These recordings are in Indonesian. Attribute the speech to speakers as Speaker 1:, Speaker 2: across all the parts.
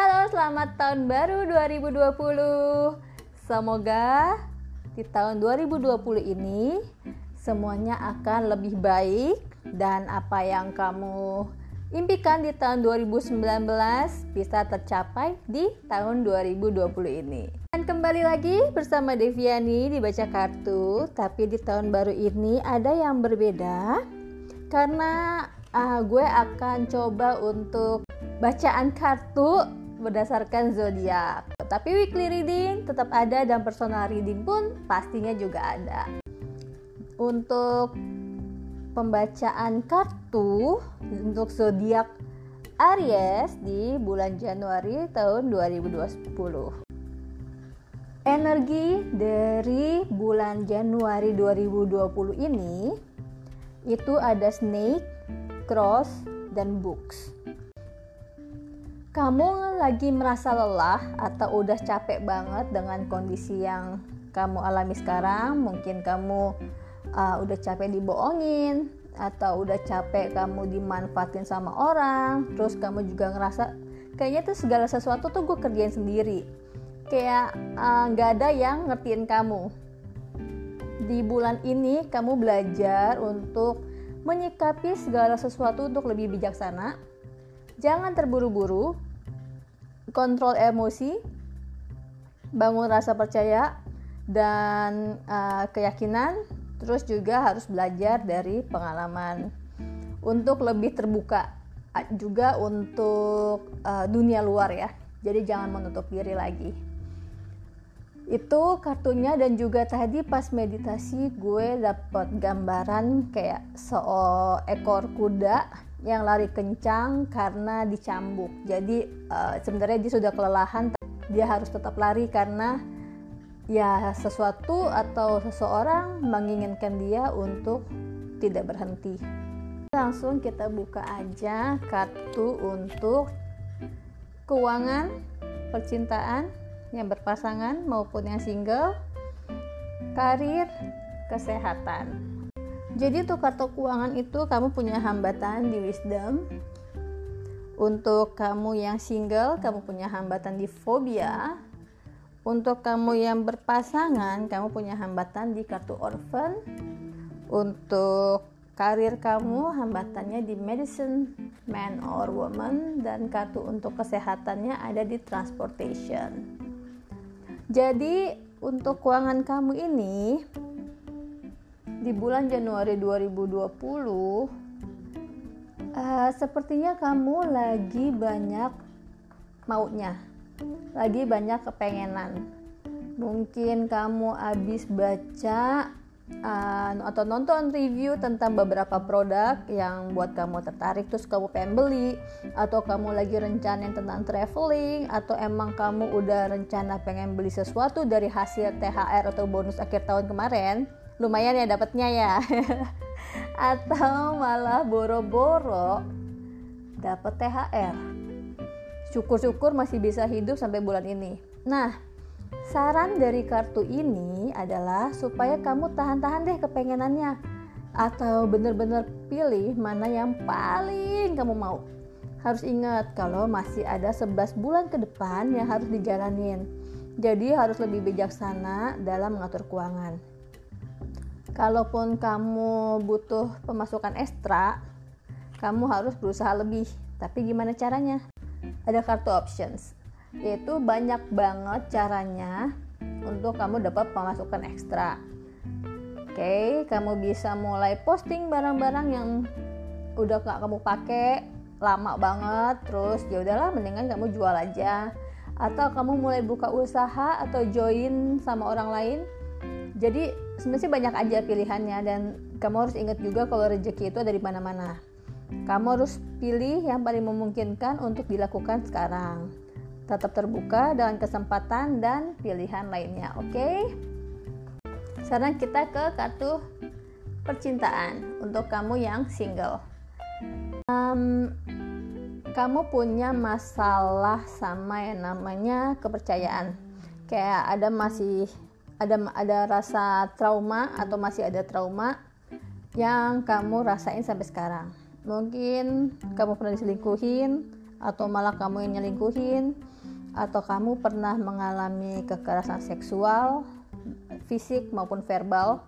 Speaker 1: Halo, selamat tahun baru 2020. Semoga di tahun 2020 ini semuanya akan lebih baik dan apa yang kamu impikan di tahun 2019 bisa tercapai di tahun 2020 ini. Dan kembali lagi bersama Deviani di Baca Kartu, tapi di tahun baru ini ada yang berbeda karena uh, gue akan coba untuk bacaan kartu berdasarkan zodiak. Tapi weekly reading tetap ada dan personal reading pun pastinya juga ada. Untuk pembacaan kartu untuk zodiak Aries di bulan Januari tahun 2020. Energi dari bulan Januari 2020 ini itu ada snake, cross, dan books. Kamu lagi merasa lelah atau udah capek banget dengan kondisi yang kamu alami sekarang? Mungkin kamu uh, udah capek dibohongin atau udah capek kamu dimanfaatin sama orang, terus kamu juga ngerasa kayaknya tuh segala sesuatu tuh gue kerjain sendiri. Kayak eh, nggak uh, ada yang ngertiin kamu. Di bulan ini kamu belajar untuk menyikapi segala sesuatu untuk lebih bijaksana. Jangan terburu-buru kontrol emosi bangun rasa percaya dan uh, keyakinan terus juga harus belajar dari pengalaman. Untuk lebih terbuka juga untuk uh, dunia luar ya. Jadi jangan menutup diri lagi. Itu kartunya dan juga tadi pas meditasi gue dapet gambaran kayak seekor kuda yang lari kencang karena dicambuk jadi uh, sebenarnya dia sudah kelelahan dia harus tetap lari karena ya sesuatu atau seseorang menginginkan dia untuk tidak berhenti langsung kita buka aja kartu untuk keuangan percintaan yang berpasangan maupun yang single, karir, kesehatan. Jadi untuk kartu keuangan itu kamu punya hambatan di wisdom. Untuk kamu yang single, kamu punya hambatan di fobia. Untuk kamu yang berpasangan, kamu punya hambatan di kartu orphan. Untuk karir kamu hambatannya di medicine man or woman dan kartu untuk kesehatannya ada di transportation. Jadi untuk keuangan kamu ini di bulan Januari 2020 uh, eh, sepertinya kamu lagi banyak maunya, lagi banyak kepengenan. Mungkin kamu habis baca uh, atau nonton review tentang beberapa produk yang buat kamu tertarik terus kamu pengen beli atau kamu lagi rencana tentang traveling atau emang kamu udah rencana pengen beli sesuatu dari hasil THR atau bonus akhir tahun kemarin lumayan ya dapatnya ya atau malah boro-boro dapat THR syukur-syukur masih bisa hidup sampai bulan ini nah Saran dari kartu ini adalah supaya kamu tahan-tahan deh kepengenannya atau bener-bener pilih mana yang paling kamu mau. Harus ingat kalau masih ada 11 bulan ke depan yang harus dijalanin. Jadi harus lebih bijaksana dalam mengatur keuangan. Kalaupun kamu butuh pemasukan ekstra, kamu harus berusaha lebih. Tapi gimana caranya? Ada kartu options yaitu banyak banget caranya untuk kamu dapat pemasukan ekstra. Oke, kamu bisa mulai posting barang-barang yang udah gak kamu pakai lama banget, terus ya udahlah mendingan kamu jual aja. Atau kamu mulai buka usaha atau join sama orang lain. Jadi sebenarnya banyak aja pilihannya dan kamu harus ingat juga kalau rezeki itu ada di mana-mana. Kamu harus pilih yang paling memungkinkan untuk dilakukan sekarang tetap terbuka dengan kesempatan dan pilihan lainnya. Oke, okay? sekarang kita ke kartu percintaan untuk kamu yang single. Um, kamu punya masalah sama yang namanya kepercayaan. Kayak ada masih ada ada rasa trauma atau masih ada trauma yang kamu rasain sampai sekarang. Mungkin kamu pernah diselingkuhin atau malah kamu yang nyelingkuhin atau kamu pernah mengalami kekerasan seksual, fisik maupun verbal,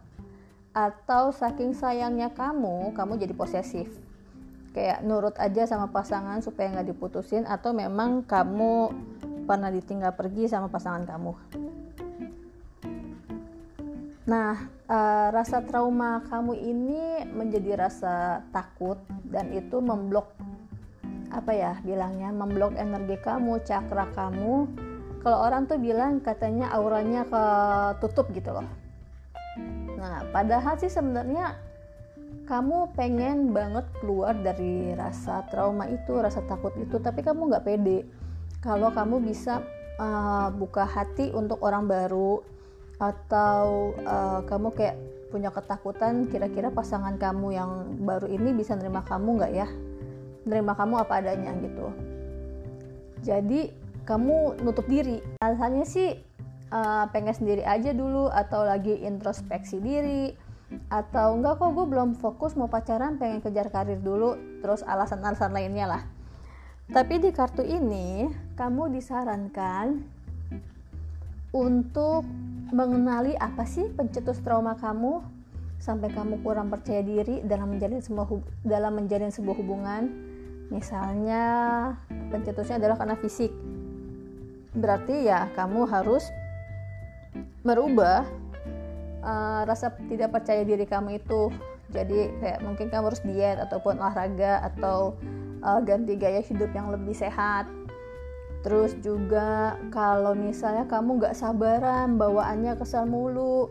Speaker 1: atau saking sayangnya kamu, kamu jadi posesif. Kayak nurut aja sama pasangan supaya nggak diputusin, atau memang kamu pernah ditinggal pergi sama pasangan kamu. Nah, uh, rasa trauma kamu ini menjadi rasa takut dan itu memblok apa ya bilangnya memblok energi kamu, cakra kamu. Kalau orang tuh bilang katanya auranya ketutup gitu loh. Nah, padahal sih sebenarnya kamu pengen banget keluar dari rasa trauma itu, rasa takut itu, tapi kamu nggak pede. Kalau kamu bisa uh, buka hati untuk orang baru, atau uh, kamu kayak punya ketakutan kira-kira pasangan kamu yang baru ini bisa nerima kamu nggak ya? Nerima kamu apa adanya gitu. Jadi kamu nutup diri. Alasannya sih uh, pengen sendiri aja dulu atau lagi introspeksi diri. Atau enggak kok gue belum fokus mau pacaran pengen kejar karir dulu terus alasan-alasan lainnya lah. Tapi di kartu ini kamu disarankan untuk mengenali apa sih pencetus trauma kamu sampai kamu kurang percaya diri dalam menjalin semua dalam menjalin sebuah hubungan? Misalnya pencetusnya adalah karena fisik. Berarti ya kamu harus merubah uh, rasa tidak percaya diri kamu itu. Jadi kayak mungkin kamu harus diet ataupun olahraga atau uh, ganti gaya hidup yang lebih sehat terus juga kalau misalnya kamu gak sabaran bawaannya kesal mulu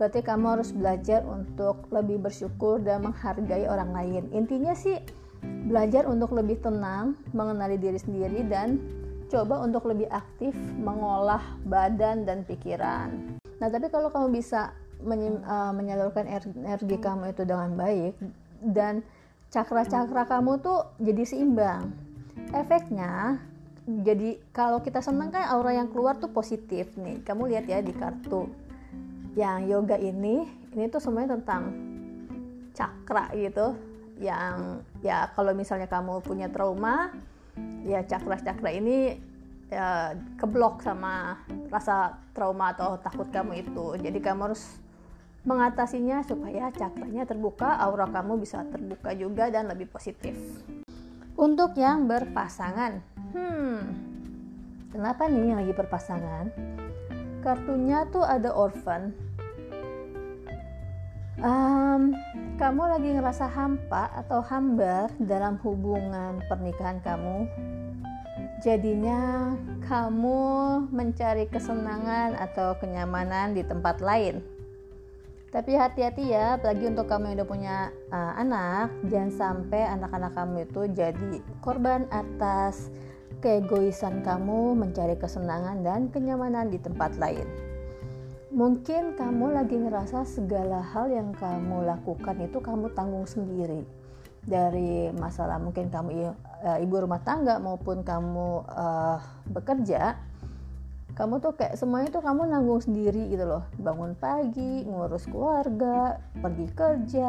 Speaker 1: berarti kamu harus belajar untuk lebih bersyukur dan menghargai orang lain. Intinya sih belajar untuk lebih tenang mengenali diri sendiri dan coba untuk lebih aktif mengolah badan dan pikiran. Nah tapi kalau kamu bisa uh, menyalurkan energi kamu itu dengan baik dan cakra-cakra kamu tuh jadi seimbang. Efeknya jadi kalau kita senang kan aura yang keluar tuh positif nih. Kamu lihat ya di kartu. Yang yoga ini ini tuh semuanya tentang cakra gitu. Yang ya kalau misalnya kamu punya trauma ya cakra-cakra ini ya, keblok sama rasa trauma atau takut kamu itu. Jadi kamu harus mengatasinya supaya cakranya terbuka aura kamu bisa terbuka juga dan lebih positif untuk yang berpasangan. Hmm. Kenapa nih yang lagi berpasangan? Kartunya tuh ada orphan. Um, kamu lagi ngerasa hampa atau hambar dalam hubungan pernikahan kamu? Jadinya kamu mencari kesenangan atau kenyamanan di tempat lain tapi hati-hati ya, apalagi untuk kamu yang udah punya uh, anak, jangan sampai anak-anak kamu itu jadi korban atas keegoisan kamu mencari kesenangan dan kenyamanan di tempat lain. Mungkin kamu lagi ngerasa segala hal yang kamu lakukan itu kamu tanggung sendiri. Dari masalah mungkin kamu uh, ibu rumah tangga maupun kamu uh, bekerja, kamu tuh kayak semuanya tuh kamu nanggung sendiri gitu loh. Bangun pagi, ngurus keluarga, pergi kerja,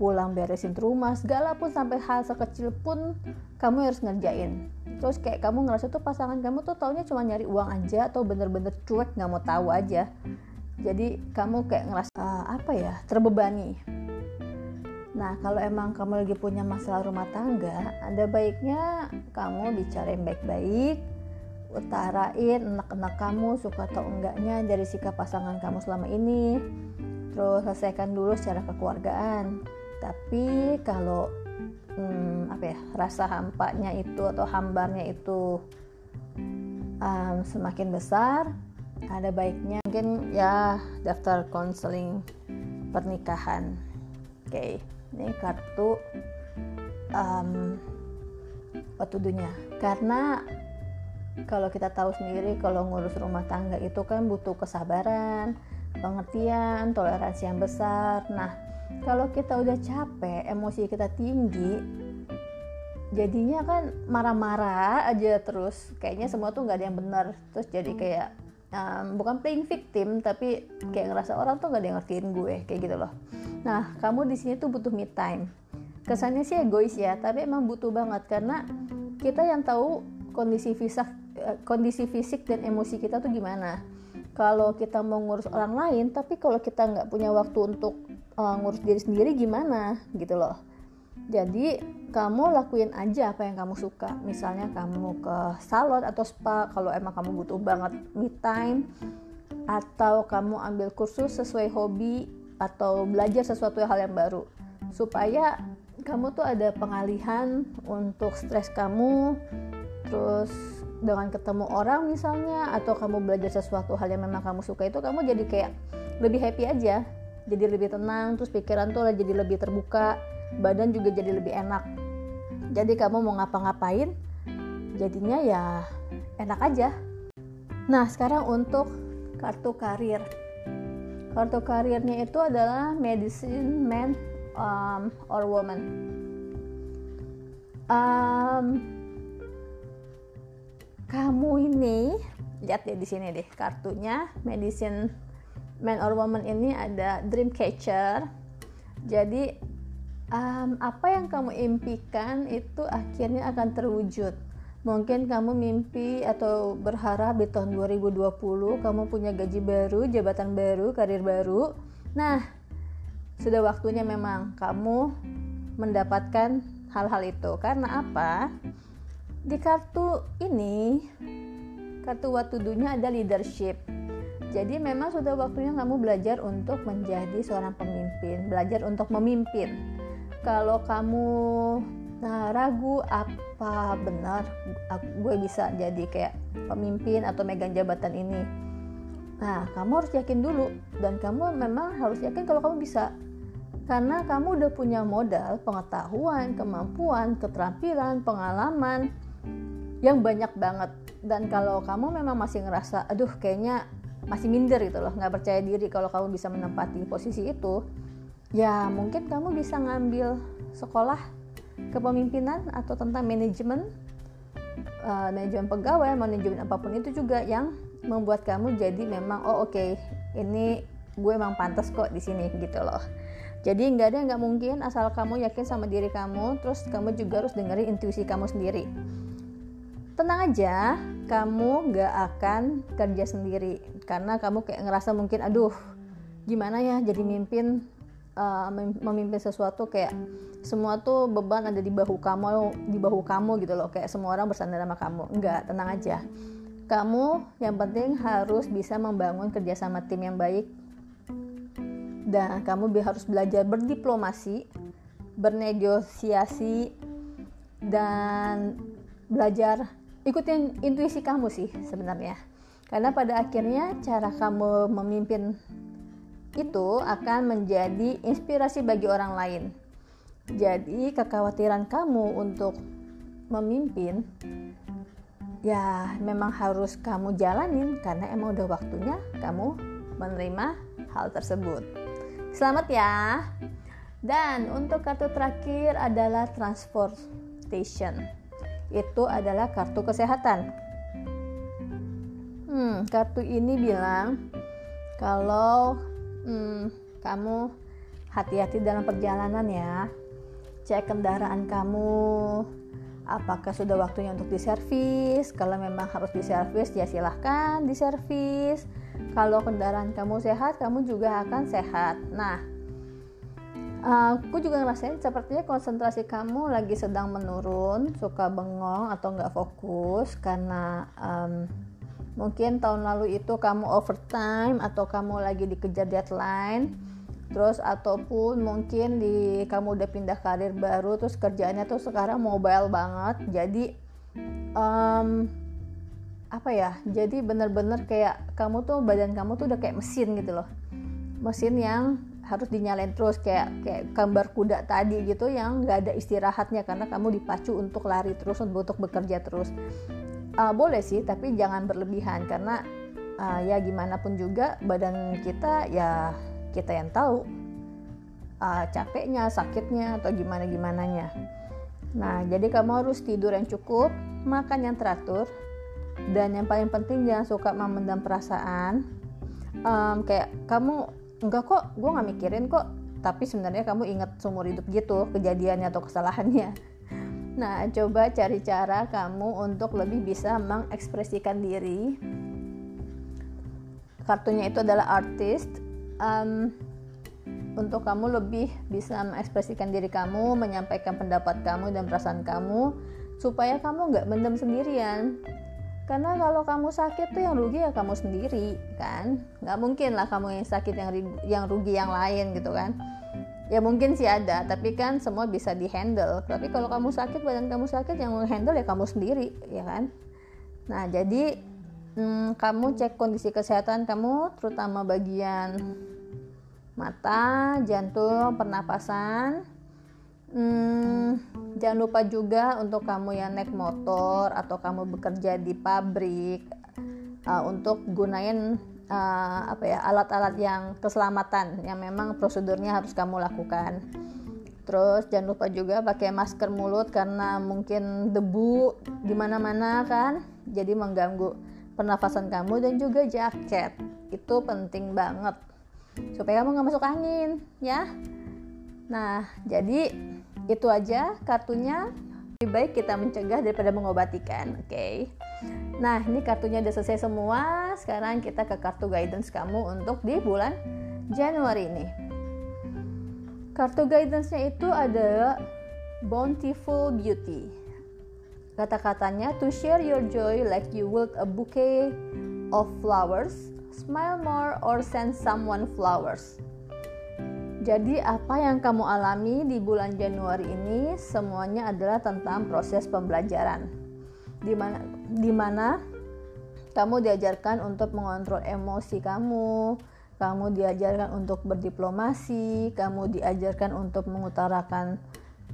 Speaker 1: pulang beresin rumah, segala pun sampai hal sekecil pun kamu harus ngerjain. Terus kayak kamu ngerasa tuh pasangan kamu tuh taunya cuma nyari uang aja atau bener-bener cuek nggak mau tahu aja. Jadi kamu kayak ngerasa uh, apa ya terbebani. Nah kalau emang kamu lagi punya masalah rumah tangga ada baiknya kamu bicara yang baik-baik utarain enak-enak kamu suka atau enggaknya dari sikap pasangan kamu selama ini. Terus selesaikan dulu secara kekeluargaan. Tapi kalau hmm, apa ya rasa hampanya itu atau hambarnya itu um, semakin besar ada baiknya mungkin ya daftar konseling pernikahan. Oke okay. ini kartu um, petunjuknya karena kalau kita tahu sendiri kalau ngurus rumah tangga itu kan butuh kesabaran pengertian toleransi yang besar. Nah kalau kita udah capek emosi kita tinggi jadinya kan marah-marah aja terus. Kayaknya semua tuh nggak ada yang benar. Terus jadi kayak um, bukan playing victim tapi kayak ngerasa orang tuh nggak ada yang ngertiin gue kayak gitu loh. Nah kamu di sini tuh butuh me time. Kesannya sih egois ya tapi emang butuh banget. Karena kita yang tahu kondisi fisik eh, kondisi fisik dan emosi kita tuh gimana? Kalau kita mau ngurus orang lain tapi kalau kita nggak punya waktu untuk uh, ngurus diri sendiri gimana? Gitu loh. Jadi kamu lakuin aja apa yang kamu suka. Misalnya kamu ke salon atau spa kalau emang kamu butuh banget me time atau kamu ambil kursus sesuai hobi atau belajar sesuatu hal yang baru. Supaya kamu tuh ada pengalihan untuk stres kamu terus dengan ketemu orang misalnya atau kamu belajar sesuatu hal yang memang kamu suka itu kamu jadi kayak lebih happy aja. Jadi lebih tenang terus pikiran tuh jadi lebih terbuka badan juga jadi lebih enak. Jadi kamu mau ngapa-ngapain jadinya ya enak aja. Nah sekarang untuk kartu karir. Kartu karirnya itu adalah medicine man um, or woman. Um, kamu ini lihat ya di sini deh kartunya medicine man or woman ini ada dream catcher jadi um, apa yang kamu impikan itu akhirnya akan terwujud Mungkin kamu mimpi atau berharap di tahun 2020 kamu punya gaji baru, jabatan baru, karir baru. Nah, sudah waktunya memang kamu mendapatkan hal-hal itu. Karena apa? Di kartu ini, kartu watudunya ada leadership. Jadi memang sudah waktunya kamu belajar untuk menjadi seorang pemimpin, belajar untuk memimpin. Kalau kamu nah, ragu apa benar gue bisa jadi kayak pemimpin atau megang jabatan ini nah kamu harus yakin dulu dan kamu memang harus yakin kalau kamu bisa karena kamu udah punya modal pengetahuan kemampuan keterampilan pengalaman yang banyak banget. Dan kalau kamu memang masih ngerasa aduh kayaknya masih minder gitu loh nggak percaya diri kalau kamu bisa menempati posisi itu ya mungkin kamu bisa ngambil sekolah kepemimpinan atau tentang manajemen uh, manajemen pegawai manajemen apa pun itu juga yang membuat kamu jadi memang oh oke okay, ini gue emang pantas kok di sini gitu loh. Jadi nggak ada yang nggak mungkin asal kamu yakin sama diri kamu terus kamu juga harus dengerin intuisi kamu sendiri tenang aja kamu nggak akan kerja sendiri. Karena kamu kayak ngerasa mungkin aduh gimana ya jadi mimpin uh, memimpin sesuatu kayak semua tuh beban ada di bahu kamu di bahu kamu gitu loh. Kayak semua orang bersandar sama kamu. Enggak tenang aja. Kamu yang penting harus bisa membangun kerjasama tim yang baik. Dan kamu harus belajar berdiplomasi bernegosiasi dan belajar ikutin intuisi kamu sih sebenarnya karena pada akhirnya cara kamu memimpin itu akan menjadi inspirasi bagi orang lain. Jadi, kekhawatiran kamu untuk memimpin ya memang harus kamu jalanin karena emang udah waktunya kamu menerima hal tersebut. Selamat ya. Dan untuk kartu terakhir adalah transportation. Itu adalah kartu kesehatan. Hmm, kartu ini bilang kalau hmm, kamu hati-hati dalam perjalanan ya. Cek kendaraan kamu apakah sudah waktunya untuk diservis. Kalau memang harus diservis ya silahkan diservis. Kalau kendaraan kamu sehat kamu juga akan sehat. Nah aku juga ngerasain sepertinya konsentrasi kamu lagi sedang menurun suka bengong atau nggak fokus karena um, mungkin tahun lalu itu kamu overtime atau kamu lagi dikejar deadline terus ataupun mungkin di kamu udah pindah karir baru terus kerjaannya tuh sekarang mobile banget. Jadi um, apa ya jadi bener-bener kayak kamu tuh badan kamu tuh udah kayak mesin gitu loh. Mesin yang harus dinyalain terus kayak kayak gambar kuda tadi gitu yang nggak ada istirahatnya karena kamu dipacu untuk lari terus untuk bekerja terus. Uh, boleh sih tapi jangan berlebihan karena uh, ya gimana pun juga badan kita ya kita yang tahu uh, capeknya sakitnya atau gimana gimananya nah jadi kamu harus tidur yang cukup makan yang teratur dan yang paling penting jangan suka memendam perasaan. Um, kayak kamu enggak kok gue nggak mikirin kok tapi sebenarnya kamu ingat seumur hidup gitu kejadiannya atau kesalahannya Nah, coba cari cara kamu untuk lebih bisa mengekspresikan diri. Kartunya itu adalah artist. Um, untuk kamu lebih bisa mengekspresikan diri kamu, menyampaikan pendapat kamu dan perasaan kamu, supaya kamu nggak mendem sendirian. Karena kalau kamu sakit tuh yang rugi ya kamu sendiri, kan? Nggak mungkin lah kamu yang sakit yang yang rugi yang lain gitu kan. Ya mungkin sih ada tapi kan semua bisa dihandle. Tapi kalau kamu sakit badan kamu sakit yang menghandle ya kamu sendiri ya kan? Nah jadi hmm, kamu cek kondisi kesehatan kamu terutama bagian mata jantung pernapasan hmm, jangan lupa juga untuk kamu yang naik motor atau kamu bekerja di pabrik uh, untuk gunain uh, apa ya alat-alat yang keselamatan yang memang prosedurnya harus kamu lakukan. Terus jangan lupa juga pakai masker mulut karena mungkin debu di mana-mana kan, jadi mengganggu pernafasan kamu dan juga jaket itu penting banget supaya kamu nggak masuk angin ya. Nah jadi itu aja kartunya lebih baik kita mencegah daripada mengobatikan, oke? Okay? Nah, ini kartunya udah selesai semua. Sekarang kita ke kartu guidance kamu untuk di bulan Januari ini. Kartu guidance-nya itu ada Bountiful Beauty. Kata-katanya to share your joy like you would a bouquet of flowers, smile more or send someone flowers. Jadi apa yang kamu alami di bulan Januari ini semuanya adalah tentang proses pembelajaran. Di mana di mana kamu diajarkan untuk mengontrol emosi kamu, kamu diajarkan untuk berdiplomasi, kamu diajarkan untuk mengutarakan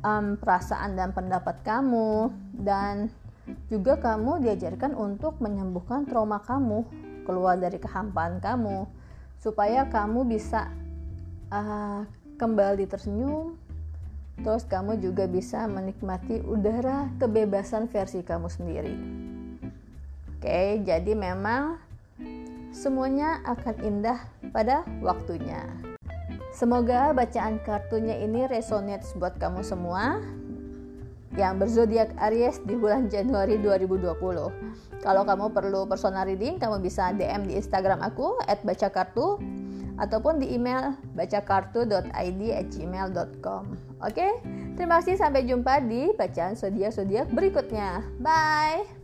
Speaker 1: um, perasaan dan pendapat kamu dan juga kamu diajarkan untuk menyembuhkan trauma kamu, keluar dari kehampaan kamu supaya kamu bisa uh, kembali tersenyum. Terus kamu juga bisa menikmati udara kebebasan versi kamu sendiri. Oke jadi memang semuanya akan indah pada waktunya. Semoga bacaan kartunya ini resonate buat kamu semua yang berzodiak Aries di bulan Januari 2020. Kalau kamu perlu personal reading, kamu bisa DM di Instagram aku @bacakartu ataupun di email bacakartu.id@gmail.com. Oke, terima kasih sampai jumpa di bacaan zodiak zodiak berikutnya. Bye.